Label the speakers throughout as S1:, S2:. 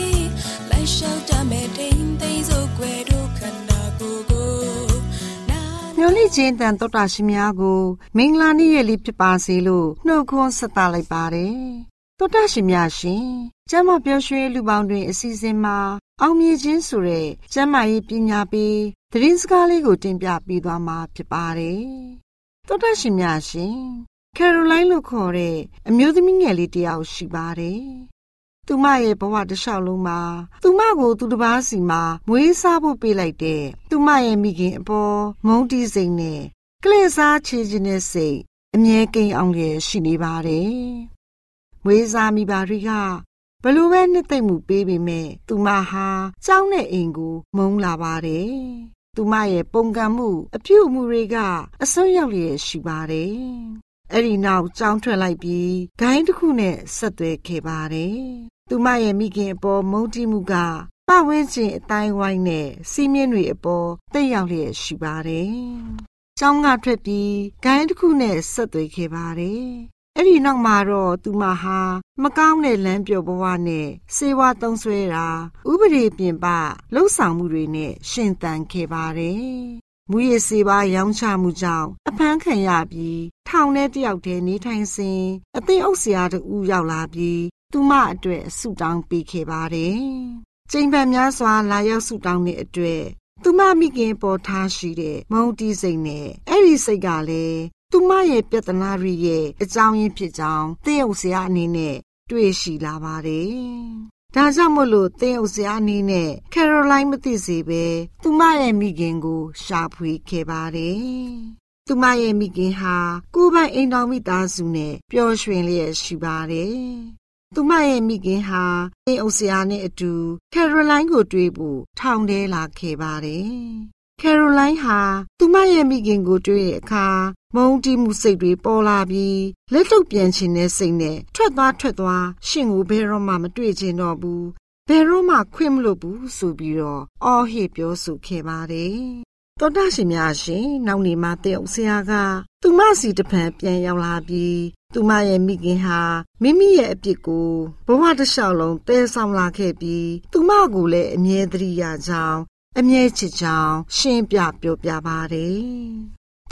S1: ်တို့ခန္ဓာကိုယ်ကို
S2: မျော်လင့်ခြင်းတန်တော်တာရှင်များကို မင်္ဂလာနေ့ရက်လေးဖြစ်ပါစေလို့နှုတ်ခွန်းဆက်သလိုက်ပါတယ်တော်တာရှင်များရှင်ကျမ်းမပြောရွှင်လူပေါင်းတွင်အစီအစဉ်မှာ အောင်မြင်ခြင်းဆိုတဲ့ကျမ်းမာရေးပညာပေးသတင်းစကားလေးကိုတင်ပြပေးသွားမှာဖြစ်ပါတယ်တော်တာရှင်များရှင်ကယ်ရိုလိုင်းလို့ခေါ်တဲ့အမျိုးသမီးငယ်လေးတယောက်ရှိပါတယ် သူမရဲ့ဘဝတစ်လျှောက်လုံးမှာသူမကိုသူတစ်ပါးစီမှာမွေးစားဖို့ပေးလိုက်တဲ့သူမရဲ့မိခင်အပေါ်မုန်းတီးစိတ်နဲ့ကလေးစားချေခြင်းနဲ့စိတ်အမြဲကိန်းအောင်ရရှိနေပါတယ်။မွေးစားမိပါတွေကဘလို့ပဲနှစ်သိမ့်မှုပေးပေမဲ့သူမဟာကြောင်းတဲ့အိမ်ကို မုန်းလာပါတယ်။သူမရဲ့ပုံကံမှု အပြုအမူတွေကအစွန်းရောက်လျက်ရှိပါတယ်။အဲ့ဒီနောက်ကြောင်းထွက်လိုက်ပြီးဂိုင်းတစ်ခုနဲ့ဆက်သွဲခဲ့ပါတယ် သူမရဲ့မိခင်အပေါ်မုန်းတီးမှုကပဝင်းကျင်အတိုင်းဝိုင်းနဲ့စီးမြင့်တွေအပေါ်တိတ်ရောက်လျက်ရှိပါတယ်။ကျောင်းကထွက်ပြီးဂိုင်းတစ်ခုနဲ့ဆက်သွေးခဲ့ပါတယ်။အဲ့ဒီနောက်မှာတော့သူမဟာမကောင်းတဲ့လမ်းပြောဘဝနဲ့စေဝါသုံးဆွဲတာဥပဒေပြင်ပလှုပ်ဆောင်မှုတွေနဲ့ရှင်သန်ခဲ့ပါတယ်။မူရစေပါရောင်းချမှုကြောင့်အဖမ်းခံရပြီးထောင်ထဲတယောက်တည်းနေထိုင်စဉ်အသိအုပ်ဆရာတူရောက်လာပြီး သူမအတွက်ဆုတောင်းပေးခဲ့ပါတယ်။ကျိန်ပန်များစွာလာရောက်ဆုတောင်းတဲ့အတွက်သူမမိခင်ပေါ်ထားရှိတဲ့မုံတီးစိတ်နဲ့အဲ့ဒီစိတ်ကလည်းသူမရဲ့ပြဿနာတွေရဲ့အကြောင်းရင်းဖြစ်ကြောင်းသိအောင်စရာအနေနဲ့တွေ့ရှိလာပါတယ်။ဒါကြောင့်မို့လို့သင်ဥစရာအနေနဲ့ကယ်ရိုလိုင်းမသိစေပဲသူမရဲ့မိခင်ကိုရှာဖွေခဲ့ပါတယ်။သူမရဲ့မိခင်ဟာကိုယ်ပိုင်အိမ်တော်မိသားစုနဲ့ပျော်ရွှင်လျက်ရှိပါတယ် သူမရဲ့မိခင်ဟာအင်းအိုဆီယာနဲ့အတူကယ်ရိုလိုင်းကိုတွေ့ဖို့ထောင်ထဲလာခဲ့ပါတယ်။ကယ်ရိုလိုင်းဟာသူမရဲ့မိခင်ကိုတွေ့တဲ့အခါမုန်းတီးမှုစိတ်တွေပေါ်လာပြီးလက်ထုတ်ပြန်ချင်တဲ့စိတ်နဲ့ထွက်သွားထွက်သွားရှင်ကိုဘယ်တော့မှမတွေ့ချင်တော့ဘူး။ဘယ်တော့မှခွင့်မလို့ဘူးဆိုပြီးတော့အော်ဟစ်ပြောဆိုခဲ့ပါတယ်။တော်တာရှင်များရှင်နောက်နေမှတဲ့ဥဆရာက သူမစီတပံပြန်ရောက်လာပြီးသူမရဲ့မိခင်ဟာမိမိရဲ့အပြစ်ကိုဘဝတစ်လျှောက်လုံးတဲဆောင်လာခဲ့ပြီးသူမကိုလည်းအမြဲတမ်းရကြောင်းအမြဲချစ်ကြောင်းရှင်းပြပြောပြပါတယ်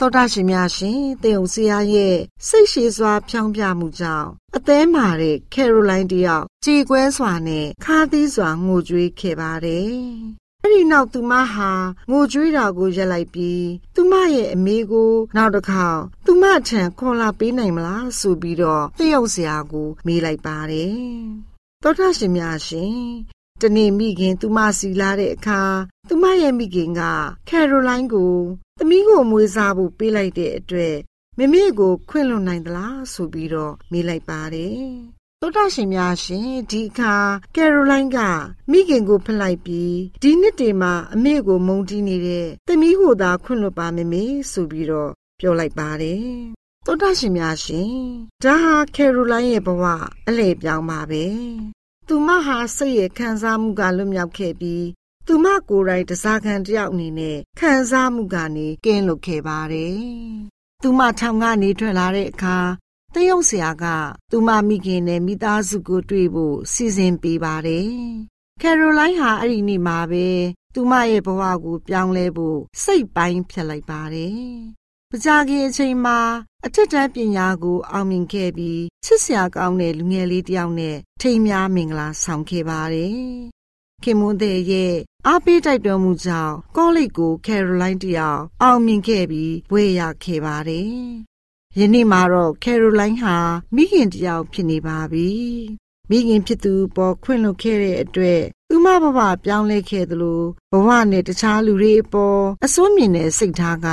S2: တော်တာရှင်များရှင်တေုံစရာရဲ့စိတ်ရှိစွာဖြောင်းပြမှုကြောင့်အသေးမာတဲ့ကယ်ရိုလိုင်းတယောက်ကြေကွဲစွာနဲ့ခါသီးစွာငိုကြွေးခဲ့ပါတယ်။ အဲ့ဒီနောက်သူမဟာငိုကြွေးတာကိုရက်လိုက်ပြီးသူမရဲ့အမေကိုနောက်တစ်ခါသူမထံခေါ်လာပေးနိုင်မလားဆိုပြီးတော့တယောက်စရာကို မေးလိုက်ပါတယ်။သောတာရှင်များရှင်တနေ့မိခင်သူမစီလာတဲ့အခါသူမရဲ့မိခင်ကကယ်ရိုလိုင်းကိုသမီးကိုမွေးစားဖို့ပေးလိုက်တဲ့အတွက်မမေကိုခွင့်လွှတ်နိုင်သလားဆိုပြီးတော့မေးလိုက်ပါတယ်။ သောတာရှင်များရှင်ဒီအခါကယ်ရိုလိုင်းကမိခင်ကိုဖလိုက်ပြီးဒီနှစ်တည်းမှာအမေကိုမုန်းတီးနေတဲ့သမီးကိုသာခွင့်လွှတ်ပါမမေဆိုပြီးတော့ပြောလိုက်ပါတယ်။သောတာရှင်များရှင်ဒါဟာကယ်ရိုလိုင်းရဲ့ဘဝအလဲပြောင်းပါပဲ။သူမဟာစိတ်ရဲ့ခံစားမှုကလွတ်မြောက်ခဲ့ပြီးသူမကိုယ်တိုင်တစားခံတယောက်အနေနဲ့ခံစားမှုကနေကင်းလွတ်ခဲ့ပါတယ်။သူမထောင်ကနေထွက်လာတဲ့အခါ တရုတ်ဆရာက သူမမိခင်နဲ့မိသားစုကိုတွေ့ဖို့စီစဉ်ပေးပါတယ်။ကယ်ရိုလိုင်းဟာအဲ့ဒီနေ့မှာပဲသူမရဲ့ဘဝကိုပြောင်းလဲဖို့စိတ်ပိုင်းဖြတ်လိုက်ပါတယ်။ပကြခင်အချိန်မှာအထက်တန်းပညာကို အောင်မြင်ခဲ့ပြီးချစ်စရာကောင်းတဲ့လူငယ်လေးတစ်ယောက်နဲ့ထိမ်းများမင်္ဂလာဆောင်ခဲ့ပါတယ်။ခင်မွန်းတဲ့ရဲ့အားပေးတိုက်တွန်းမှုကြောင့်ကောလိပ်ကိုကယ်ရိုလိုင်းတယောက်အောင်မြင်ခဲ့ပြီးဘွေရခဲ့ပါတယ်။ ယနေ့မှာတော့ကယ်ရိုလိုင်းဟာမိခင်တယောက်ဖြစ်နေပါပြီ။မိခင်ဖြစ်သူပေါ်ခွင့်လွှတ်ခဲ့တဲ့အတွက်သူမဘဝပြောင်းလဲခဲ့သလိုဘဝနဲ့တခြားလူတွေအပေါ်အစိုးမြင်တဲ့စိတ်ထားက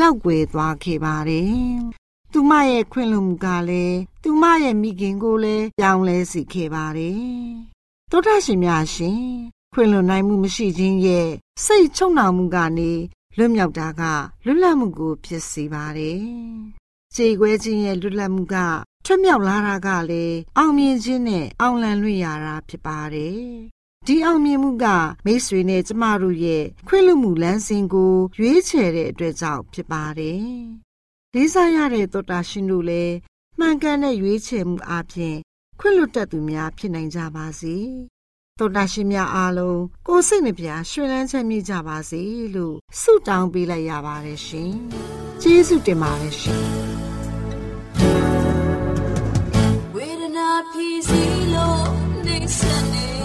S2: လောက်ွယ်သွားခဲ့ပါတယ်။သူမရဲ့ခွင့်လွှတ်မှုကလည်းသူမရဲ့မိခင်ကိုလည်းပြောင်းလဲစေခဲ့ပါတယ်။သောတာရှင်များရှင်ခွင့်လွန်နိုင်မှုမရှိခြင်းရဲ့စိတ်ချုံနှောင်မှုကနေလွတ်မြောက်တာကလွတ်လပ်မှုကိုဖြစ်စေပါတယ်။ ခြေခွဲခြင်းရဲ့လွတ်လပ်မှုကထွတ်မြောက်လာတာကလည်းအောင်မြင်ခြင်းနဲ့အောင်လံလွင့်ရတာဖြစ်ပါတယ်။ဒီအောင်မြင်မှုကမိတ်ဆွေနဲ့ကျမတို့ရဲ့ခွင့်လွှတ်မှုလမ်းစဉ်ကိုရွေးချယ်တဲ့အတွက်ကြောင့်ဖြစ်ပါတယ်။လေးစားရတဲ့သောတာရှင်တို့လည်းမှန်ကန်တဲ့ရွေးချယ်မှုအပြင်ခွင့်လွတ်တတ်သူများဖြစ်နိုင်ကြပါစေတော်တာရှင်များအားလုံးကိုစိတ်နှပြရွှင်လန်းချမ်းမြေ့ကြပါစေလို့ဆုတောင်းပေးလိုက်ရပါတယ်ရှင်။ကျေးဇူးတင်ပါတယ်ရှင်။
S3: ဖြစ်စီလို့နေစနေ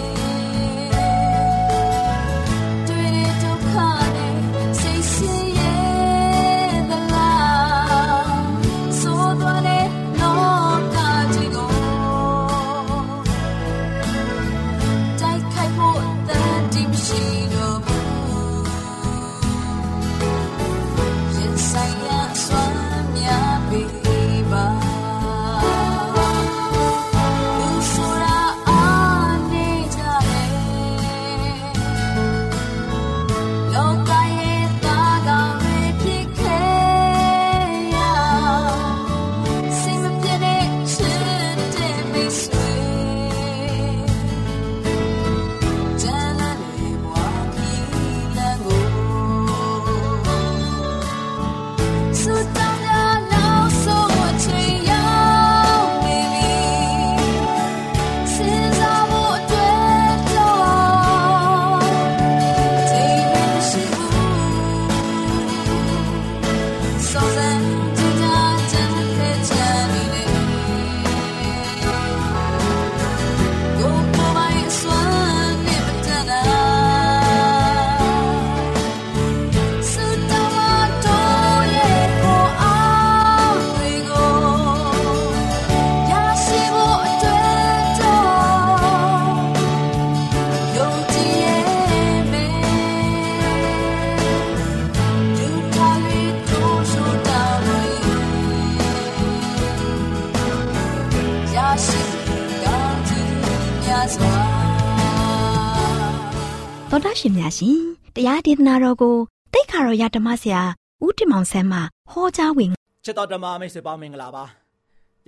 S1: ရှင်များရှင်တရားဒေသနာတော်ကိုတိတ်ခါတော်ရဓမ္မဆရာဦးတင်မောင်ဆန်းမှဟောကြားဝင်
S4: ချစ်တော်ဓမ္မမိတ်ဆွေပေါင်းမင်္ဂလာပါ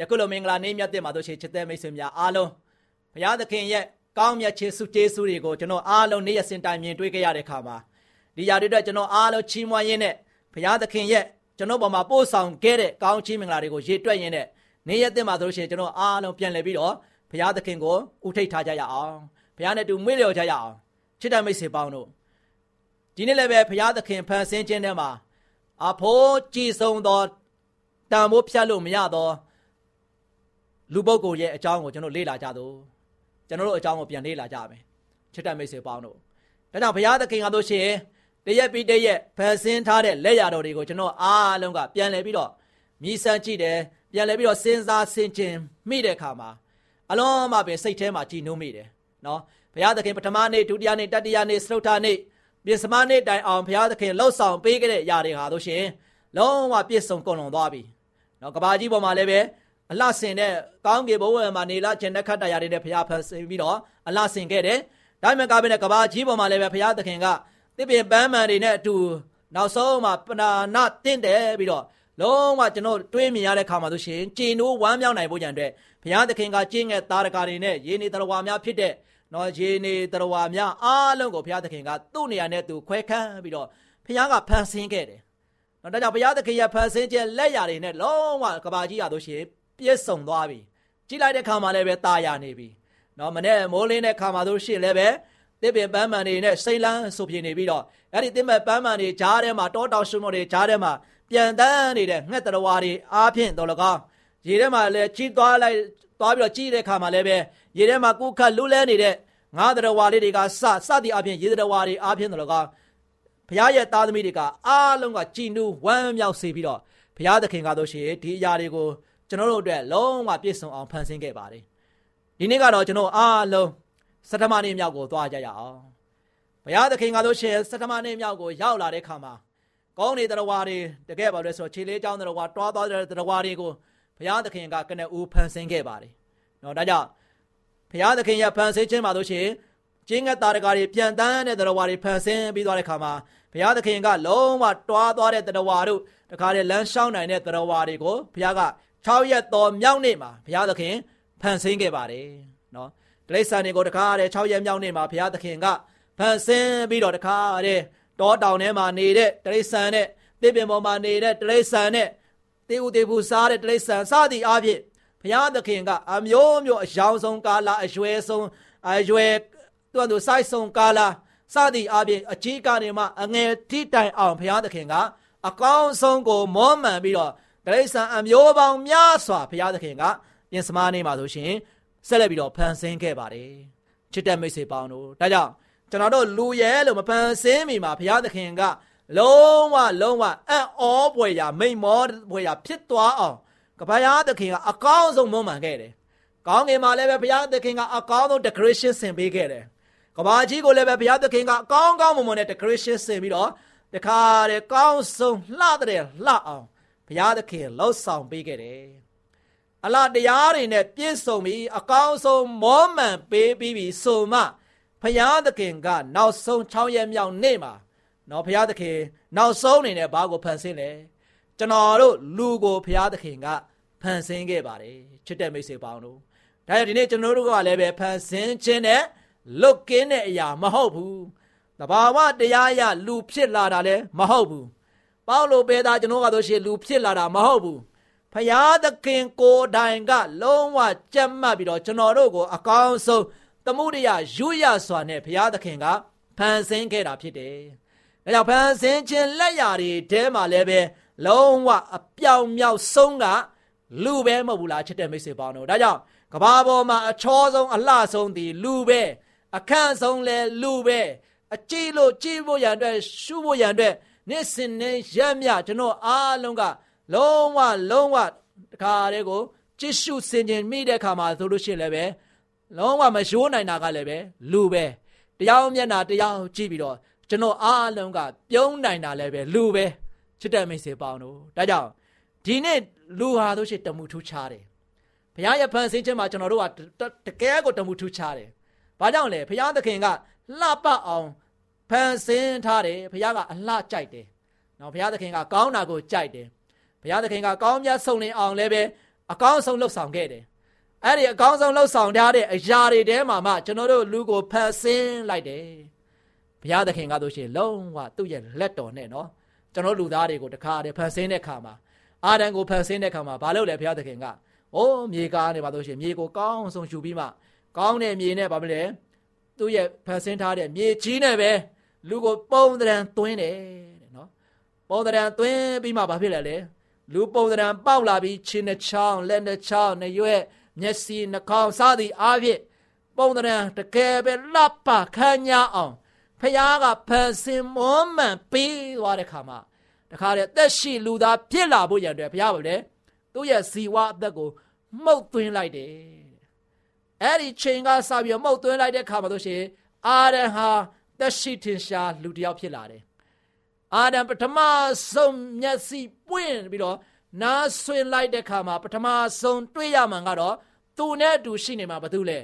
S4: ယခုလိုမင်္ဂလာနေ့မြတ်တဲ့မှာတို့ရှိချစ်တဲ့မိတ်ဆွေများအားလုံးဘုရားသခင်ရဲ့ကောင်းမြတ်ခြေဆုကျေးဇူးတွေကိုကျွန်တော်အားလုံးနေ့ရက်စဉ်တိုင်မြင်တွေ့ကြရတဲ့အခါမှာဒီຢာတွေအတွက်ကျွန်တော်အားလုံးချီးမွမ်းရင်းနဲ့ဘုရားသခင်ရဲ့ကျွန်တော်ပေါ်မှာပို့ဆောင်ခဲ့တဲ့ကောင်းချီးမင်္ဂလာတွေကိုရေတွက်ရင်းနဲ့နေ့ရက်တဲ့မှာတို့ရှိကျွန်တော်အားလုံးပြန်လည်ပြီးတော့ဘုရားသခင်ကိုဥထိတ်ထားကြရအောင်ဘုရားနဲ့တူမွေးလျော်ကြရအောင် ချစ်တဲ့မိတ်ဆွေပေါင်းတို့ဒီနေ့လည်းပဲဘုရားသခင်ဖန်ဆင်းခြင်းထဲမှာအဖို့ကြည်ဆုံးသောတန်ဖိုးဖြတ်လို့မရသောလူပုဂ္ဂိုလ်ရဲ့အကြောင်းကိုကျွန်တော်လေ့လာကြတော့ကျွန်တော်တို့အကြောင်းကိုပြန်လေ့လာကြမယ်ချစ်တဲ့မိတ်ဆွေပေါင်းတို့ဒါကြောင့်ဘုရားသခင်ကတို့ရှင်တရက်ပြီးတရက်ဖန်ဆင်းထားတဲ့လက်ရတော်တွေကိုကျွန်တော်အားလုံးကပြန်လည်ပြီးတော့မြည်ဆန်းကြည့်တယ်ပြန်လည်ပြီးတော့စဉ်းစားဆင်ခြင်မိတဲ့အခါမှာအလုံးမပဲစိတ်ထဲမှာကြည်နှုံးမိတယ်နော် ဘုရားသခင်ပထမနေ့ဒုတိယနေ့တတိယနေ့စတုတ္ထနေ့ပြစ္စမနေ့တိုင်အောင်ဘုရားသခင်လှုပ်ဆောင်ပေးခဲ့တဲ့ຢာတွေဟာတို့ရှင်လုံးဝပြည့်စုံကုန်လွန်သွားပြီနော်ကဘာကြီးပေါ်မှာလည်းပဲအလှဆင်တဲ့ကောင်းကင်ဘဝမှာနေလာခြင်းနဲ့ခတ်တရားတွေနဲ့ဘုရားဖန်ဆင်းပြီးတော့အလှဆင်ခဲ့တယ်ဒါမှမကဘဲနဲ့ကဘာကြီးပေါ်မှာလည်းပဲဘုရားသခင်ကတစ်ပင်ပန်းမှန်တွေနဲ့အတူနောက်ဆုံးမှာပနာနာတင့်တယ်ပြီးတော့လုံးဝကျွန်တော်တွေးမြင်ရတဲ့ခါမှာဆိုရှင်ကျင်တို့ဝမ်းမြောက်နိုင်ဖို့ကြံတဲ့ဘုရားသခင်ကကျင့်ငယ်သားတကာတွေနဲ့ယေနေတရဝါများဖြစ်တဲ့ နော်ယေနေတရဝါများအားလုံးကိုဘုရားသခင်ကသူ့နေရာနဲ့သူခွဲခန်းပြီးတော့ဘုရားကဖန်ဆင်းခဲ့တယ်။နော်ဒါကြောင့်ဘုရားသခင်ရဲ့ဖန်ဆင်းခြင်းလက်ရာတွေနဲ့လုံးဝကဘာကြီးရလို့ရှိရင်ပြည့်စုံသွားပြီ။ကြည့်လိုက်တဲ့ခါမှာလည်းပဲตาရနေပြီ။နော်မနေ့မိုးလင်းတဲ့ခါမှာဆိုရှင်လည်းပဲတစ်ပင်ပန်းမှန်တွေနဲ့စိတ်လန်းဆူပြေနေပြီးတော့အဲ့ဒီတစ်မဲ့ပန်းမှန်တွေကြားထဲမှာတောတောင်ရှုံးတွေကြားထဲမှာပြန်တန်းနေတဲ့ငှက်တရဝါတွေအားဖြင့်တော်လကောင်းရေထဲမှာလည်းကြီးသွားလိုက်သွားပြီးတော့ကြီးတဲ့ခါမှာလည်းပဲ ရေထဲမှာကုခတ်လူးလဲနေတဲ့ငါးတရဝါလေးတွေကစစသည်အပြင်ရေတရဝါတွေအားဖြင့်တော်လကောင်းဘုရားရဲ့သားသမီးတွေကအားလုံးကကြည်နူးဝမ်းမြောက်စေပြီးတော့ဘုရားသခင်ကတော့ရှိဒီအရာတွေကိုကျွန်တော်တို့အတွက်လုံးဝပြည့်စုံအောင်ဖန်ဆင်းခဲ့ပါတယ်ဒီနေ့ကတော့ကျွန်တော်အားလုံးစတမနေ့မြောက်ကိုသွားကြရအောင်ဘုရားသခင်ကတော့ရှင်စတမနေ့မြောက်ကိုရောက်လာတဲ့ခါမှာကောင်းနေတရဝါတွေတကယ်ပါလဲဆိုခြေလေးချောင်းတရဝါတွားသွားတဲ့တရဝါတွေကိုဘုရားသခင်ကကနဦးဖန်ဆင်းခဲ့ပါတယ်။နော်ဒါကြောင့် ဘုရားသခင်ရဲ့ဖန်ဆင်းခြင်းမှာတို့ရှင်ကျင်းကတာရကာတွေပြန်တန်းတဲ့တော်ဝါတွေဖန်ဆင်းပြီးသွားတဲ့ခါမှာဘုရားသခင်ကလုံးဝတွားသွားတဲ့တော်ဝါတို့တခါတည်းလမ်းလျှောက်နိုင်တဲ့တော်ဝါတွေကိုဘုရားက6ရက်တော်မြောက်နေ့မှာဘုရားသခင်ဖန်ဆင်းခဲ့ပါတယ်နော်တိရစ္ဆာန်တွေကိုတခါတည်း6ရက်မြောက်နေ့မှာဘုရားသခင်ကဖန်ဆင်းပြီးတော့တခါတည်းတောတောင်ထဲမှာနေတဲ့တိရစ္ဆာန်နဲ့သစ်ပင်ပေါ်မှာနေတဲ့တိရစ္ဆာန်နဲ့တေဦးတေဖူစားတဲ့တိရစ္ဆာန်စသည်အပြင် ဘုရားသခင်ကအမျိုးမျိုးအယောင်ဆုံးကာလအရွယ်ဆုံးအရွယ်သူ့အတူစိုက်ဆုံးကာလစသည်အပြင်အကြီးကနေမှအငယ်ထိတိုင်အောင်ဘုရားသခင်ကအကောင်းဆုံးကိုမောမှန်ပြီးတော့တရိษံအမျိုးပေါင်းများစွာဘုရားသခင်ကပြင်စမားနေမှာဆိုရှင်ဆက်လက်ပြီးတော့ဖန်ဆင်းခဲ့ပါတယ်ချစ်တဲ့မိတ်ဆွေပေါင်းတို့ဒါကြောင့်ကျွန်တော်တို့လူရဲလို့မဖန်ဆင်းမိမှာဘုရားသခင်ကလုံးဝလုံးဝအံ့ဩပွေရာမိန်မောပွေရာဖြစ်သွားအောင် ကဘာယာသခင်ကအကောင်းဆုံးမွမ်းမံခဲ့တယ်။ကောင်းငင်မှာလည်းပဲဘုရားသခင်ကအကောင်းဆုံး decoration ဆင်ပေးခဲ့တယ်။ကဘာကြီးကိုလည်းပဲဘုရားသခင်ကအကောင်းကောင်းမွန်မွန်နဲ့ decoration ဆင်ပြီးတော့တခါတည်းကောင်းဆုံးလှတဲ့လှအောင်ဘုရားသခင်လှုပ်ဆောင်ပေးခဲ့တယ်။အလားတရားတွေနဲ့ပြည့်စုံပြီးအကောင်းဆုံးမောမှန်ပေးပြီးပြီဆိုမှဖယားသခင်ကနောက်ဆုံး6ရက်မြောက်နေ့မှာနော်ဖယားသခင်နောက်ဆုံးအနေနဲ့ဘာကိုဖန်ဆင်းလဲကျွန်တော်တို့လူကိုဖယားသခင်က ဖန်ဆင်းခဲ့ပါတယ်ချစ်တဲ့မိတ်ဆွေပေါင်းတို့ဒါကြောင့်ဒီနေ့ကျွန်တော်တို့ကလည်းပဲဖန်ဆင်းခြင်းနဲ့လွတ်ကင်းတဲ့အရာမဟုတ်ဘူးတဘာဝတရားအရလူဖြစ်လာတာလည်းမဟုတ်ဘူးပေါလုပေသားကျွန်တော်ကတော့ရှင်လူဖြစ်လာတာမဟုတ်ဘူးဖယားသခင်ကိုယ်တိုင်က လုံးဝကြက်မှတ်ပြီးတော့ကျွန်တော်တို့ကို အကောင်းဆုံးသမုဒယရွရစွာနဲ့ဘုရားသခင်ကဖန်ဆင်းခဲ့တာဖြစ်တယ်။ဒါကြောင့်ဖန်ဆင်းခြင်းလက်ရာတွေတဲမှာလည်းပဲလုံးဝအပြောင်မြောက်ဆုံးက လူပဲမဟုတ်ဘူးလားချစ်တဲ့မိတ်ဆွေပေါင်းတို့။ဒါကြောင့်ကဘာပေါ်မှာအချောဆုံးအလှဆုံးဒီလူပဲအခန့်ဆုံးလဲလူပဲအကြည့်လို့ကြည့်ဖို့ရန်အတွက်ရှုဖို့ရန်အတွက်နေ့စဉ်နဲ့ရက်မြကျွန်တော်အားလုံးကလုံးဝလုံးဝတခါတည်းကိုကြည့်ရှုစင်ကြင်မိတဲ့ခါမှာဆိုလို့ရှိရင်လည်းပဲလုံးဝမရိုးနိုင်တာကလည်းပဲလူပဲတရားမျက်နာတရားကြည့်ပြီးတော့ကျွန်တော်အားလုံးကပြုံးနိုင်တာလည်းပဲလူပဲချစ်တဲ့မိတ်ဆွေပေါင်းတို့ဒါကြောင့်ဒီနေ့ လူဟာတို့ရှိတမှုထူးခြားတယ်ဘုရားရဲ့ဖန်ဆင်းခြင်းမှာကျွန်တော်တို့ကတကယ်ကိုတမှုထူးခြားတယ်ဘာကြောင့်လဲဘုရားသခင်ကလှပအောင်ဖန်ဆင်းထားတယ်ဘုရားကအလှကြိုက်တယ်နော်ဘုရားသခင်ကကောင်းတာကိုကြိုက်တယ်ဘုရားသခင်ကကောင်းမြတ်ဆုံးလင်အောင်လည်းပဲအကောင်းဆုံးလှုပ်ဆောင်ခဲ့တယ်အဲ့ဒီအကောင်းဆုံးလှုပ်ဆောင်ထားတဲ့အရာတွေထဲမှာမှကျွန်တော်တို့လူကိုဖန်ဆင်းလိုက်တယ်ဘုရားသခင်ကတို့ရှိရင်လုံးဝသူ့ရဲ့လက်တော်နဲ့နော်ကျွန်တော်လူသားတွေကိုတခါတည်းဖန်ဆင်းတဲ့ခါမှာ အာဒံကိုဖန်ဆင်းတဲ့ခါမှာဘာလုပ်လဲဘုရားသခင်ကအိုးမြေကားနေပါလို့ရှိရင်မြေကိုကောင်းဆုံးယူပြီးမှကောင်းတဲ့မြေနဲ့ဘာမလဲသူ့ရဲ့ဖန်ဆင်းထားတဲ့မြေကြီးနဲ့ပဲလူကိုပုံသဏ္ဍာန်သွင်းတယ်တဲ့နော်ပုံသဏ္ဍာန်သွင်းပြီးမှဘာဖြစ်လဲလဲလူပုံသဏ္ဍာန်ပေါက်လာပြီးခြေနှချောင်းလက်နှချောင်းနှရွက်မျက်စိနှာခေါင်းစသည်အားဖြင့်ပုံသဏ္ဍာန်တကယ်ပဲလှပခမ်းညားအောင်ဖခင်ကဖန်ဆင်းမွမ်းမံပေးသွားတဲ့ခါမှာ တခါတည်းသက်ရှိလူသားဖြစ်လာဖို့ရန်အတွက်ဘုရားဗလဲသူ့ရဲ့ဇီဝအသက်ကိုမှုတ်သွင်းလိုက်တယ်အဲ့ဒီချိန်ကစပြီးမှုတ်သွင်းလိုက်တဲ့ခါမှာတို့ရှိအာရန်ဟာသက်ရှိထင်ရှားလူတစ်ယောက်ဖြစ်လာတယ်အာဒံပထမဆုံးမျက်စိပွင့်ပြီးတော့နားဆွင့်လိုက်တဲ့ခါမှာပထမဆုံးတွေ့ရမှာကတော့သူနဲ့အတူရှိနေမှာဘာလို့လဲ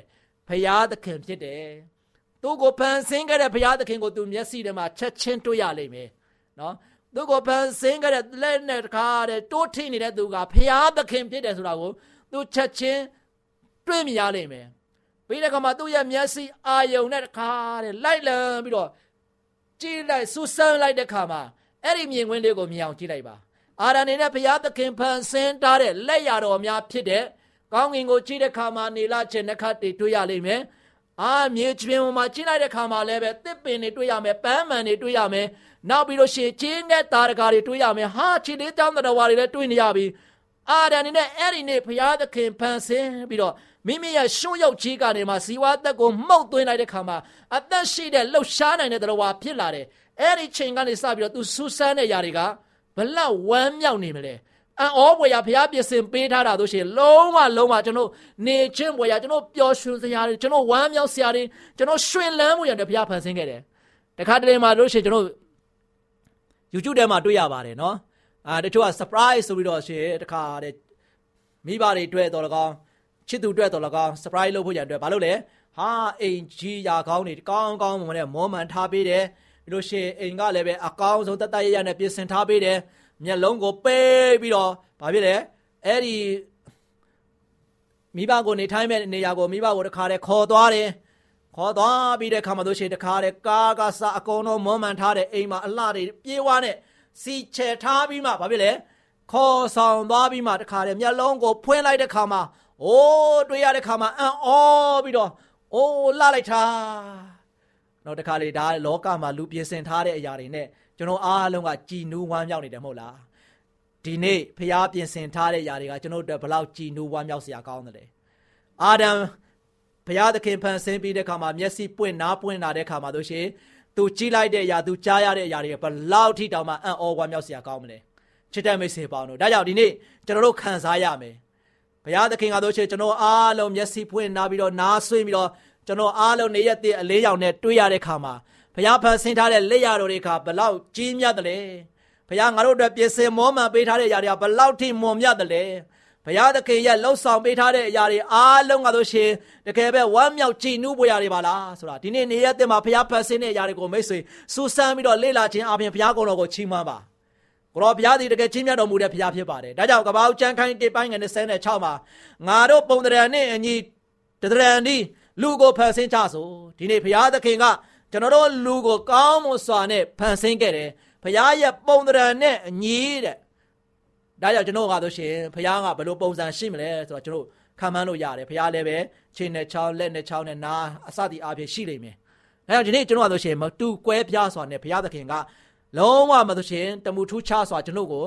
S4: ဖရာသခင်ဖြစ်တယ်သူကိုဖန်ဆင်းခဲ့တဲ့ဘုရားသခင်ကိုသူမျက်စိထဲမှာချက်ချင်းတွေ့ရလိမ့်မယ်နော် သူကိုဖန်ဆင်းခဲ့တဲ့လက်နဲ့တခါတဲ့တိုးထိနေတဲ့သူကဘုရားသခင်ဖြစ်တယ်ဆိုတာကိုသူချက်ချင်းတွေ့မြင်ရလိမ့်မယ်ပြီးတဲ့အခါမှာသူ့ရဲ့မျက်စိအာယုံနဲ့တခါတဲ့လိုက်လံပြီးတော့ကြည့်လိုက်စူးစမ်းလိုက်တဲ့အခါမှာအဲ့ဒီမြင်ကွင်းလေးကိုမြင်အောင်ကြည့်လိုက်ပါအာရန်နေနဲ့ဘုရားသခင်ဖန်ဆင်းထားတဲ့လက်ရတော်များဖြစ်တဲ့ကောင်းကင်ကိုကြည့်တဲ့အခါမှာနေလာခြင်းနှခတ်တွေတွေ့ရလိမ့်မယ်အာမြေပြင်ပေါ်မှာကျင်းလိုက်တဲ့ခါမှာလည်းပဲတစ်ပင်တွေတွေ့ရမယ်ပန်းမှန်တွေတွေ့ရမယ် နောက်ပြီးလို့ရှိရင်ကျင်းတဲ့တာရကာတွေတွေ့ရမယ်ဟာခြေလေးတောင်းတော်ဝါတွေလည်းတွေ့နေရပြီအာဒန်နေနဲ့အဲ့ဒီနေ့ဘုရားသခင်ဖန်ဆင်းပြီးတော့မိမိရဲ့ရှုံးရောက်ကြီးကနေမှဇီဝအသက်ကိုမှုတ်သွင်းလိုက်တဲ့ခါမှာအသက်ရှိတဲ့လှုပ်ရှားနိုင်တဲ့တော်ဝါဖြစ်လာတယ်အဲ့ဒီချိန်ကနေစပြီးတော့သူဆူဆန်းတဲ့ຢာတွေကဘလောက်ဝမ်းမြောက်နေမလဲအံ့ဩဘွယ်ရဘုရားပြင်ဆင်ပေးထားတာတို့ရှိရင်လုံးဝလုံးဝကျွန်တော်နေချင်းဘွယ်ရကျွန်တော်ပျော်ရွှင်စရာတွေကျွန်တော်ဝမ်းမြောက်စရာတွေကျွန်တော်ရွှင်လန်းမှုရတယ်ဘုရားဖန်ဆင်းခဲ့တယ်တခါတလေမှာတို့ရှိရင်ကျွန်တော် YouTube ထဲမှာတွေ့ရပါတယ်နော်အာတချို့က surprise ဆိုပြီးတော့ရှင်တခါတဲ့မိဘတွေတွေ့တော်လကောင်းချစ်သူတွေ့တော်လကောင်း surprise လုပ်ဖို့ရတဲ့ဘာလို့လဲဟာအိမ်ကြီးရာကောင်းတွေကောင်းကောင်းမွန်နဲ့မောမှန်ထားပေးတယ်ပြီးလို့ရှိရင်အိမ်ကလည်းပဲအကောင်းဆုံးတတ်တရရနဲ့ပြင်ဆင်ထားပေးတယ်မျက်လုံးကိုပေးပြီးတော့ဘာဖြစ်လဲအဲ့ဒီမိဘကိုနေထိုင်းမဲ့နေရာကိုမိဘကိုတခါတည်းခေါ်သွားတယ် ခေါ်သွားပြီးတဲ့ခါမှတို့ရှိတခါတည်းကားကစားအကုန်လုံးမွမ်းမံထားတဲ့အိမ်မှာအလှတွေပြေးဝါနဲ့စီချယ်ထားပြီးမှဘာဖြစ်လဲခေါ်ဆောင်သွားပြီးမှတခါတည်းမျက်လုံးကိုဖွင့်လိုက်တဲ့ခါမှာအိုးတွေ့ရတဲ့ခါမှာအံ့ဩပြီးတော့အိုးလှလိုက်တာနောက်တခါလေဒါလောကမှာလူပြင်ဆင်ထားတဲ့အရာတွေနဲ့ကျွန်တော်အားလုံးကကြည်နူးဝမ်းမြောက်နေတယ်မဟုတ်လားဒီနေ့ဖျားပြင်ဆင်ထားတဲ့ຢာတွေကကျွန်တော်တို့ဘလောက်ကြည်နူးဝမ်းမြောက်စရာကောင်းတယ်အာဒံ ဘုရားသခင်ဖန်ဆင်းပြီးတဲ့ခါမှာမျက်စိပွင့်နားပွင့်လာတဲ့ခါမှာတို့ရှင်သူကြည်လိုက်တဲ့အရာသူကြားရတဲ့အရာတွေဘလောက်ထိတောင်မှအံ့ဩဝမ်းမြောက်စရာကောင်းမလဲချစ်တဲ့မိတ်ဆွေပေါင်းတို့ဒါကြောင့်ဒီနေ့ကျွန်တော်တို့ခံစားရမယ်ဘုရားသခင်ကတို့ရှင်ကျွန်တော်အားလုံးမျက်စိပွင့်နားပြီးတော့နားဆွေးပြီးတော့ကျွန်တော်အားလုံးနေရက်တဲ့အလေးရောင်နဲ့တွေ့ရတဲ့ခါမှာဘုရားဖန်ဆင်းထားတဲ့လက်ရတော်တွေကဘလောက်ကြီးမြတ်တယ်လဲဘုရားငါတို့အတွက်ပြင်ဆင်မောမှန်ပေးထားတဲ့အရာတွေကဘလောက်ထိမွန်မြတ်တယ်လဲ ဘုရားသခင်ရဲ့လှုပ်ဆောင်ပေးထားတဲ့အရာတွေအားလုံးကဆိုရှင်တကယ်ပဲဝမ်းမြောက်ကြည်နူးပွေရာတွေပါလားဆိုတာဒီနေ့နေရက်တင်မှာဘုရားဖန်ဆင်းတဲ့အရာတွေကိုမိတ်ဆွေစူးစမ်းပြီးတော့လေ့လာခြင်းအပြင်ဘုရားကုံတော်ကိုချီးမွမ်းပါကိုရောဘုရားသည်တကယ်ချင်းမြတ်တော်မူတဲ့ဘုရားဖြစ်ပါတယ်ဒါကြောင့်ကပောက်ကျမ်းခိုင်းတိပိုင်းငယ်26မှာငါတို့ပုံတရံနဲ့အညီတရံဒီလူကိုဖန်ဆင်းကြဆိုဒီနေ့ဘုရားသခင်ကကျွန်တော်တို့လူကိုကောင်းမွန်စွာနဲ့ဖန်ဆင်းခဲ့တယ်ဘုရားရဲ့ပုံတရံနဲ့အညီတဲ့ ဒါကြောင့်ကျွန်တော်ကဆိုရှင်ဘုရားကဘယ်လိုပုံစံရှိမလဲဆိုတော့ကျွန်တော်ခံမှန်းလို့ရတယ်ဘုရားလည်းပဲခြေနဲ့ချောင်းလက်နဲ့ချောင်းနဲ့နားအစသည်အပြင်ရှိလိမ့်မယ်ဒါကြောင့်ဒီနေ့ကျွန်တော်ကဆိုရှင်မတူကွဲပြားစွာနဲ့ဘုရားသခင်ကလုံးဝမဆိုရှင်တမှုထူးခြားစွာကျွန်တော်ကို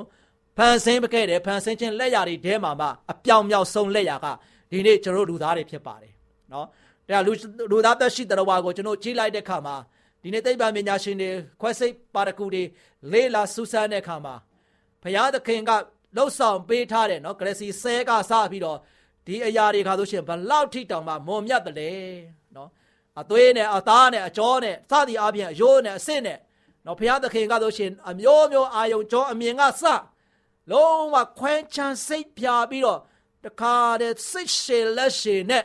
S4: ဖန်ဆင်းပခဲ့တယ်ဖန်ဆင်းခြင်းလက်ရာတွေထဲမှာမှအပြောင်မြောက်ဆုံးလက်ရာကဒီနေ့ကျွန်တော်လူသားတွေဖြစ်ပါတယ်နော်ဒါလူလူသားသက်ရှိတော်ဝါကိုကျွန်တော်ကြီးလိုက်တဲ့ခါမှာဒီနေ့သိပ္ပံပညာရှင်တွေခွဲစိတ်ပါရကူတွေလေးလာစူးစမ်းတဲ့ခါမှာဘုရားသခင်က လှုပ်ဆောင်ပေးထားတယ်နော်ဂရစီဆဲကစပြီးတော့ဒီအရာတွေခါဆိုရှင်ဘလောက်ထိတောင်မှမွန်မြတ်တယ်လေနော်အသွေးနဲ့အသားနဲ့အကြောနဲ့စသည်အပြင်အယိုးနဲ့အဆင့်နဲ့နော်ဘုရားသခင်ကဆိုရှင်အမျိုးမျိုးအာယုံကြောအမြင်ကစလုံးဝခွဲချမ်းစိတ်ဖြာပြီးတော့တခါတည်းစိတ်ရှည်လက်ရှည်နဲ့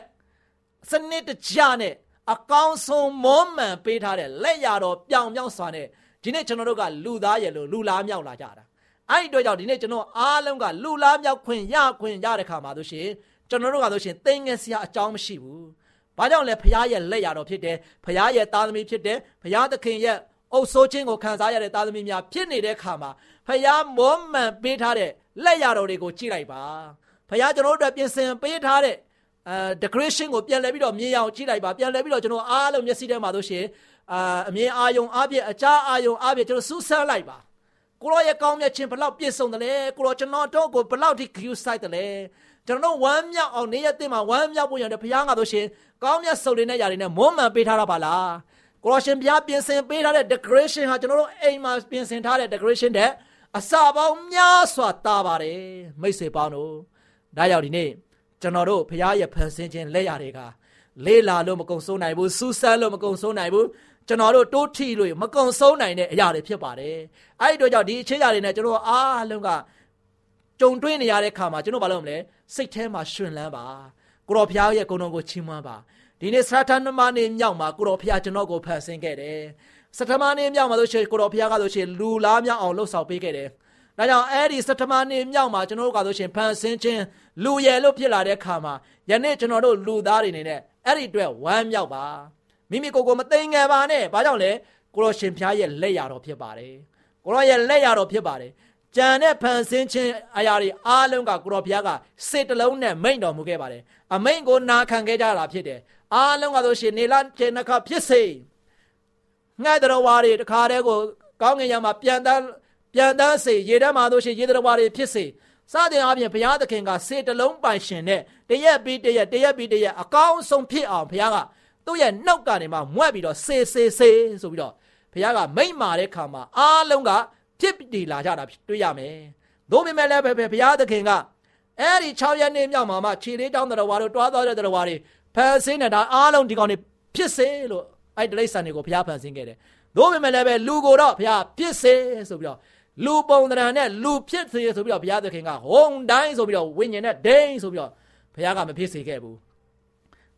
S4: စနစ်တကျနဲ့အကောင်းဆုံးမွမ်းမံပေးထားတဲ့လက်ရတော်ပြောင်ပြောင်စွာနဲ့ဒီနေ့ကျွန်တော်တို့ကလူသားရဲ့လို့လူလားမြောက်လာကြတာ အဲ့ဒီတော့ကြောင့်ဒီနေ့ကျွန်တော်အားလုံးကလူလားမြောက်ခွင့်ရခွင့်ရတဲ့ခါမှာတို့ရှင်ကျွန်တော်တို့ကတို့ရှင်သိငယ်စရာအကြောင်းမရှိဘူး။ဘာကြောင့်လဲဖခင်ရဲ့လက်ရတော်ဖြစ်တယ်။ဖခင်ရဲ့သားသမီးဖြစ်တယ်။ဖခင်သခင်ရဲ့အုပ်ဆိုးခြင်းကိုခံစားရတဲ့သားသမီးများဖြစ်နေတဲ့ခါမှာဖခင်မောမှန်ပေးထားတဲ့လက်ရတော်တွေကိုကြည့်လိုက်ပါ။ဖခင်ကျွန်တော်တို့အတွက်ပြင်ဆင်ပေးထားတဲ့အဲ decoration ကိုပြန်လဲပြီးတော့မြင်အောင်ကြည့်လိုက်ပါပြန်လဲပြီးတော့ကျွန်တော်အားလုံးမျက်စိထဲမှာတို့ရှင်အာအမြင်အာယုံအပြည့်အကြားအာယုံအပြည့်ကျွန်တော်စူးစမ်းလိုက်ပါ ကိုရောရဲ့ကောင်းမြတ်ခြင်းဘလောက်ပြည့်စုံတယ်လဲကိုရောကျွန်တော်တို့ကိုဘလောက်ထိဂရုစိုက်တယ်လဲကျွန်တော်ဝမ်းမြောက်အောင်နေရတဲ့မှာဝမ်းမြောက်ဖို့ရတယ်ဘုရားငါတို့ရှင်ကောင်းမြတ်စုံလင်တဲ့ຢာတွေနဲ့မွမ်းမံပေးထားတာပါလားကိုရောရှင်ဘုရားပြင်ဆင်ပေးထားတဲ့ decoration ဟာကျွန်တော်တို့အိမ်မှာပြင်ဆင်ထားတဲ့ decoration တဲ့အစာပေါင်းများစွာတာပါတယ်မိတ်ဆွေပေါင်းတို့ဒါကြောင့်ဒီနေ့ကျွန်တော်တို့ဘုရားရဲ့ဖန်ဆင်းခြင်းလက်ရာတွေကလေးလာလို့မကုံဆုံးနိုင်ဘူးစူးစမ်းလို့မကုံဆုံးနိုင်ဘူး ကျွန်တော်တို့တိုးထီလို့မကုံဆုံးနိုင်တဲ့အရာတွေဖြစ်ပါတယ်အဲ့ဒီတော့ကြောင့်ဒီအခြေအရာတွေနဲ့ကျွန်တော်အားလုံးကကြုံတွေ့နေရတဲ့ခါမှာကျွန်တော်ဘာလုပ်မလဲစိတ်ထဲမှာရှင်လန်းပါကိုတော်ဘုရားရဲ့ဂုဏ်တော်ကိုချီးမွမ်းပါဒီနေ့စရထန်မနေ့မြောက်မှာကိုတော်ဘုရားကျွန်တော်ကိုဖန်ဆင်းခဲ့တယ်စတမနေ့မြောက်မှာဆိုရှင်ကိုတော်ဘုရားကဆိုရှင်လူလားမြောက်အောင်လှုပ်ဆောင်ပေးခဲ့တယ်ဒါကြောင့်အဲ့ဒီစတမနေ့မြောက်မှာကျွန်တော်တို့ကဆိုရှင်ဖန်ဆင်းခြင်းလူရယ်လို့ဖြစ်လာတဲ့ခါမှာယနေ့ကျွန်တော်တို့လူသားတွေနေနဲ့အဲ့ဒီအတွက်ဝမ်းမြောက်ပါ မိမိကိုယ်ကိုမသိငယ်ပါနဲ့ဘာကြောင့်လဲကိုရောရှင်ဖျားရဲ့လက်ရတော်ဖြစ်ပါတယ်ကိုရောရဲ့လက်ရတော်ဖြစ်ပါတယ်ကြံတဲ့ဖန်ဆင်းခြင်းအရာတွေအားလုံးကကိုရောဘုရားကစေတလုံးနဲ့မိန့်တော်မူခဲ့ပါတယ်အမိန့်ကိုနာခံခဲ့ကြတာဖြစ်တယ်အားလုံးကဆိုရှင်နေလာခြေနှခဖြစ်စေငှဲ့တော်ဝါတွေတခါတည်းကိုကောင်းငင်ရမှာပြန်တန်းပြန်တန်းစေရေထဲမှာဆိုရှင်ရေတော်ဝါတွေဖြစ်စေစတဲ့အားဖြင့်ဘုရားသခင်ကစေတလုံးပိုင်ရှင်နဲ့တရက်ပြီးတရက်တရက်ပြီးတရက်အကောင်းဆုံးဖြစ်အောင်ဘုရားက သူ့ရဲ့နှုတ်ကနေမှမွက်ပြီးတော့စေစေစေဆိုပြီးတော့ဘုရားကမိမ့်မာတဲ့ခါမှာအားလုံးကဖြစ်တည်လာကြတာတွေ့ရမယ်။သို့ပေမဲ့လည်းဘုရားသခင်ကအဲ့ဒီ6ရက်နေ့မြောက်မှာမှခြေလေးတောင်းတော်ဝါတို့တွားသွားတဲ့တော်ဝါတွေဖန်ဆင်းနေတာအားလုံးဒီကောင်တွေဖြစ်စေလို့အဲ့ဒီလိမ့်ဆန်တွေကိုဘုရားဖန်ဆင်းခဲ့တယ်။သို့ပေမဲ့လည်းပဲလူကိုတော့ဘုရားဖြစ်စေဆိုပြီးတော့လူပုံသဏ္ဍာန်နဲ့လူဖြစ်စေဆိုပြီးတော့ဘုရားသခင်ကဟုံတိုင်းဆိုပြီးတော့ဝိညာဉ်နဲ့ဒိန်းဆိုပြီးတော့ဘုရားကမဖြစ်စေခဲ့ဘူး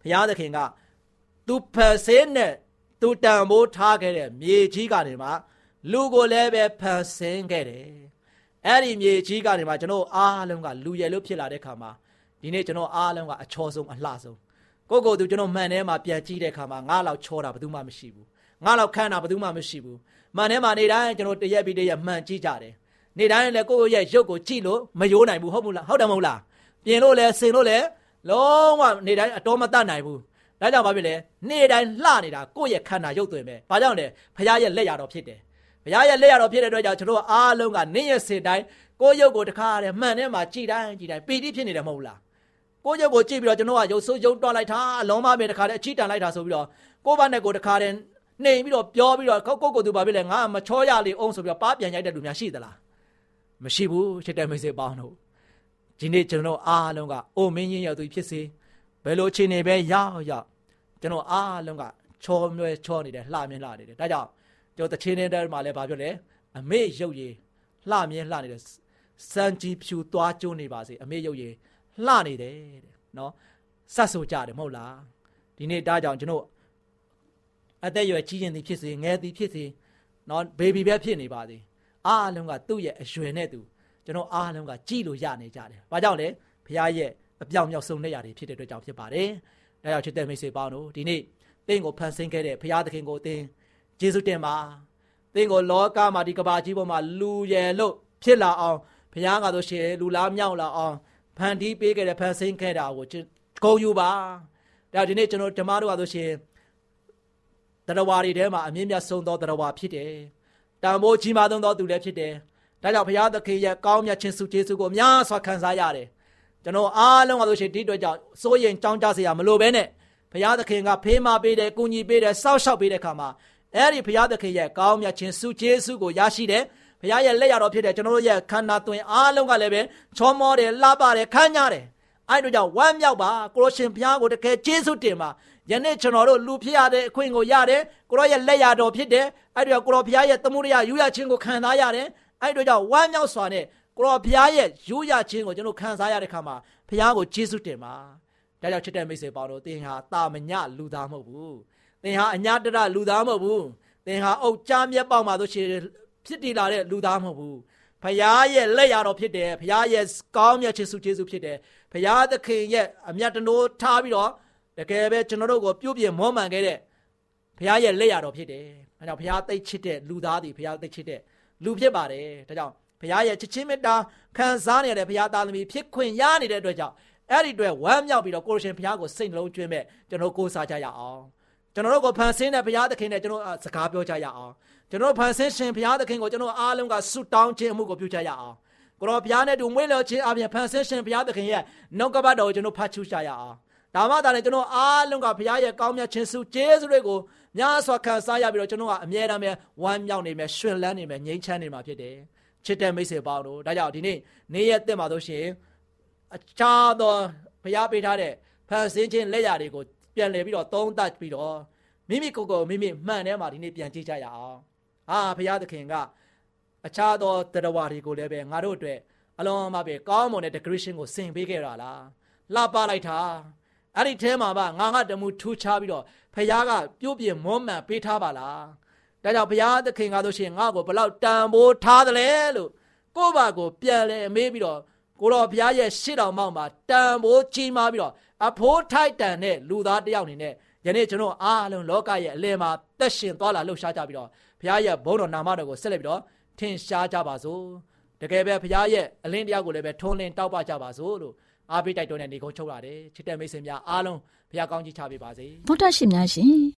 S4: ဘုရားသခင်က သူဖန်ဆင်းတဲ့သူတန်ဖိုးထားခဲ့တဲ့မြေကြီးကနေမှလူကိုလည်းပဲဖန်ဆင်းခဲ့တယ်အဲ့ဒီမြေကြီးကနေမှကျွန်တော်အားလုံးကလူရယ်လို့ဖြစ်လာတဲ့ခါမှာဒီနေ့ကျွန်တော်အားလုံးကအချောဆုံးအလှဆုံးကိုကိုသူကျွန်တော်မှန်ထဲမှာပြန်ကြည့်တဲ့ခါမှာငါလောက်ချောတာဘယ်သူမှမရှိဘူးငါလောက်ခန့်တာဘယ်သူမှမရှိဘူးမှန်ထဲမှာနေတိုင်းကျွန်တော်တရက်ပြီးတရက်မှန်ကြည့်ကြတယ်နေတိုင်းလည်းကိုယ့်ရဲ့ရုပ်ကိုကြည့်လို့မယိုးနိုင်ဘူးဟုတ်ဘူးလားဟုတ်တယ်မဟုတ်လားပြင်လို့လည်းစင်လို့လည်းလုံးဝနေတိုင်းအတော်မတတ်နိုင်ဘူး ဒါကြောင့်ဘာဖြစ်လဲနေ့တိုင်းလှနေတာကိုယ့်ရဲ့ခန္ဓာရုပ်သွင်းပဲဘာကြောင့်လဲဖခင်ရဲ့လက်ရတော်ဖြစ်တယ်ဖခင်ရဲ့လက်ရတော်ဖြစ်တဲ့အတွက်ကြောင့်ကျွန်တော်အားလုံးကနေ့ရက်စင်တိုင်းကိုယ့်ရုပ်ကိုတခါတည်းမှန်ထဲမှာကြည်တိုင်းကြည်တိုင်းပီတိဖြစ်နေတယ်မဟုတ်လားကိုယ့်ရုပ်ကိုကြည့်ပြီးတော့ကျွန်တော်ကရုပ်ဆိုးရုပ်တွားလိုက်တာအလုံးမပဲတခါတည်းအချီတန်လိုက်တာဆိုပြီးတော့ကိုယ့်ဘာနဲ့ကိုတခါတည်းနှိမ်ပြီးတော့ပြောပြီးတော့ကိုယ့်ကိုယ်ကိုသူဘာဖြစ်လဲငါမချောရလေအောင်ဆိုပြီးတော့ပါပြန်ရိုက်တဲ့လူများရှိသလားမရှိဘူးချစ်တဲ့မိတ်ဆွေပေါင်းတို့ဒီနေ့ကျွန်တော်အားလုံးကအိုမင်းကြီးရောက်သူဖြစ်စေ ဘယ်လိုအခြေအနေပဲရောက်ရောက်ကျွန်တော်အားလုံးကချောမြဲချောနေတယ်လှမြဲလှနေတယ်ဒါကြောင့်ကျွန်တော်တချင်းတဲ့မှာလည်းဘာပြောလဲအမေရုပ်ရည်လှမြဲလှနေတယ်စံကြီးဖြူသွားကျိုးနေပါစေအမေရုပ်ရည်လှနေတယ်တဲ့နော်စတ်ဆိုကြတယ်မဟုတ်လားဒီနေ့ဒါကြောင့်ကျွန်တော်အသက်ရွယ်ကြီးရင်သည်ဖြစ်စေငယ်သည်ဖြစ်စေနော်ဘေဘီပဲဖြစ်နေပါစေအားလုံးကသူ့ရဲ့အရွယ်နဲ့သူကျွန်တော်အားလုံးကကြည်လို့ရနေကြတယ်။ဘာကြောင့်လဲ။ဘုရားရဲ့ အပြောင်မြောက်ဆုံးတဲ့ຢာတွေဖြစ်တဲ့အတွက်ကြောင့်ဖြစ်ပါတယ်။ဒါကြောင့်ချစ်တဲ့မိတ်ဆွေပေါင်းတို့ဒီနေ့သင်ကိုဖန်ဆင်းခဲ့တဲ့ဘုရားသခင်ကိုသင်ယေရှုတင်ပါ။သင်ကိုလောကမှာဒီကဘာကြီးပေါ်မှာလူရယ်လို့ဖြစ်လာအောင်ဘုရားကဆိုရှင်လူလားမြောက်လာအောင်ဖန်တီးပေးခဲ့တဲ့ဖန်ဆင်းခဲ့တာကိုဂုဏ်ယူပါ။ဒါဒီနေ့ကျွန်တော်ဓမ္မတို့ကဆိုရှင်တရဝါတွေထဲမှာအမြင့်မြတ်ဆုံးသောတရဝါဖြစ်တယ်။တန်ဖိုးကြီးမားသောသူလည်းဖြစ်တယ်။ဒါကြောင့်ဘုရားသခင်ရဲ့ကောင်းမြတ်ခြင်းစုကျေးဇူးကိုအများစွာခံစားရတယ်။ ကျွန်တော်အားလုံးကဆိုရှင်ဒီအတွက်ကြောင့်စိုးရင်ကြောင်းကြစရာမလိုဘဲနဲ့ဘုရားသခင်ကဖေးမပေးတယ်၊ကုညီပေးတယ်၊စောက်ရှောက်ပေးတဲ့အခါမှာအဲ့ဒီဘုရားသခင်ရဲ့ကောင်းမြတ်ခြင်းစုကျေးဇူးကိုရရှိတယ်။ဘုရားရဲ့လက်ရတော်ဖြစ်တဲ့ကျွန်တော်တို့ရဲ့ခန္ဓာသွင်းအားလုံးကလည်းပဲချောမောတယ်၊လှပတယ်၊ခမ်းညားတယ်။အဲ့တို့ကြောင့်ဝမ်းမြောက်ပါကိုလိုရှင်ဘုရားကိုတကယ်ကျေးဇူးတင်ပါယနေ့ကျွန်တော်တို့လူဖြစ်ရတဲ့အခွင့်ကိုရတယ်ကိုရောရဲ့လက်ရတော်ဖြစ်တယ်အဲ့ဒီတော့ကိုရောဘုရားရဲ့သမှုရယူရခြင်းကိုခံစားရတယ်အဲ့ဒီတော့ကြောင့်ဝမ်းမြောက်စွာနဲ့ ကိုရောဘုရားရဲ့ယူရခြင်းကိုကျွန်တော်ခံစားရတဲ့ခါမှာဘုရားကိုကျေးဇူးတင်ပါဒါကြောင့်ချစ်တဲ့မိတ်ဆွေပေါင်းတို့သင်ဟာတာမညလူသားမဟုတ်ဘူးသင်ဟာအညာတရလူသားမဟုတ်ဘူးသင်ဟာအုတ်ကြားမျက်ပေါက်မှာဆိုရှင်ဖြစ်တည်လာတဲ့လူသားမဟုတ်ဘူးဖရားရဲ့လက်ရတော်ဖြစ်တယ်ဖရားရဲ့ကောင်းမြတ်ခြင်းစုကျေးဇူးဖြစ်တယ်ဖရားသခင်ရဲ့အမြတ်တနိုးထားပြီးတော့တကယ်ပဲကျွန်တော်တို့ကိုပြုတ်ပြမောမှန်ခဲ့တဲ့ဘုရားရဲ့လက်ရတော်ဖြစ်တယ်။ဒါကြောင့်ဘုရားသိချစ်တဲ့လူသားတွေဘုရားသိချစ်တဲ့လူဖြစ်ပါတယ်။ဒါကြောင့် ဘုရားရဲ့ချစ်ချင်းမေတ္တာခံစားနေရတဲ့ဘုရားသားသမီးဖြစ်ခွင့်ရနေတဲ့အတွက်ကြောင့်အဲ့ဒီအတွက်ဝမ်းမြောက်ပြီးတော့ကိုရရှင်ဘုရားကိုစိတ်နှလုံးကျွင်းမဲ့ကျွန်တော်ကိုးစားကြရအောင်။ကျကျွန်တော်တို့ကိုဖန်ဆင်းတဲ့ဘုရားသခင်နဲ့ကျွန်တော်စကားပြောကြရအောင်ကျွန်တော်ဖန်ဆင်းရှင်ဘုရားသခင်ကိုကျွန်တော်အားလုံးကဆုတောင်းခြင်းအမှုကိုပြုကြရအောင်ကိုရောဘုရားနဲ့တူမွေးလျော်ခြင်းအပြင်ဖန်ဆင်းရှင်ဘုရားသခင်ရဲ့နှုတ်ကပတ်တော်ကိုကျွန်တော်ဖတ်ချူကြရအောင်ဒါမှသာလေကျွန်တော်အားလုံးကဘုရားရဲ့ကောင်းမြတ်ခြင်းစုကျေးဇူးတွေကိုများစွာခံစားရပြီးတော့ကျွန်တော်ကအမြဲတမ်းပဲဝမ်းမြောက်နေမယ်ရှင်လန်းနေမယ်ငြိမ်းချမ်းနေမှာဖြစ်တယ် ချစ်တဲ့မိတ်ဆွေပေါင်းတို့ဒါကြောင့်ဒီနေ့နေ့ရက်တက်မှာဆိုရှင်အခြားသောဘုရားပေးထားတဲ့ဖန်ဆင်းခြင်းလက်ရာတွေကိုပြန်လည်ပြီးတော့သုံးသပ်ပြီးတော့မိမိကိုယ်ကိုမိမိမှန်ထဲမှာဒီနေ့ပြန်ကြည့်ကြရအောင်ဟာဘုရားသခင်ကအခြားသောတရားဝါတွေကိုလည်းပဲငါတို့အတွက်အလုံးအမပဲကောင်းမွန်တဲ့ decoration ကိုဆင်ပေးခဲ့တာလားလှပလိုက်တာအဲ့ဒီထဲမှာပါငါငါတမှုထူးခြားပြီးတော့ဖခင်ကပြုတ်ပြမွမ်းမံပေးထားပါလား ဒါကြောင့်ဘုရားသခင်ကဆိုရှင်ငါ့ကိုဘလောက်တန်ဖိုးထားတယ်လဲလို့ကိုယ့်ဘာကိုပြန်လဲအမေးပြီးတော့ကိုတော်ဘုရားရဲ့ရှေ့တော်မောက်မှာတန်ဖိုးကြီးမားပြီးတော့အဖိုးထိုက်တန်တဲ့လူသားတစ်ယောက်အနေနဲ့ယနေ့ကျွန်တော်အားလုံးလောကရဲ့အလယ်မှာသက်ရှင်သွားလာလှုပ်ရှားကြပြီးတော့ဘုရားရဲ့ဘုန်းတော်နာမတော်ကိုဆက်လက်ပြီးတော့ထင်ရှားကြပါစို့တကယ်ပဲဘုရားရဲ့အလင်းတရားကိုလည်းပဲထုံးလင်းတောက်ပကြပါစို့လို့အားပေးတိုက်တွန်းတဲ့နေကုန်းချုပ်လာတယ်ချစ်တဲ့မိတ်ဆွေများအားလုံးဘုရားကောင်းကြီးချပေးပါစေ
S1: ဗုဒ္ဓရှင်များရှင်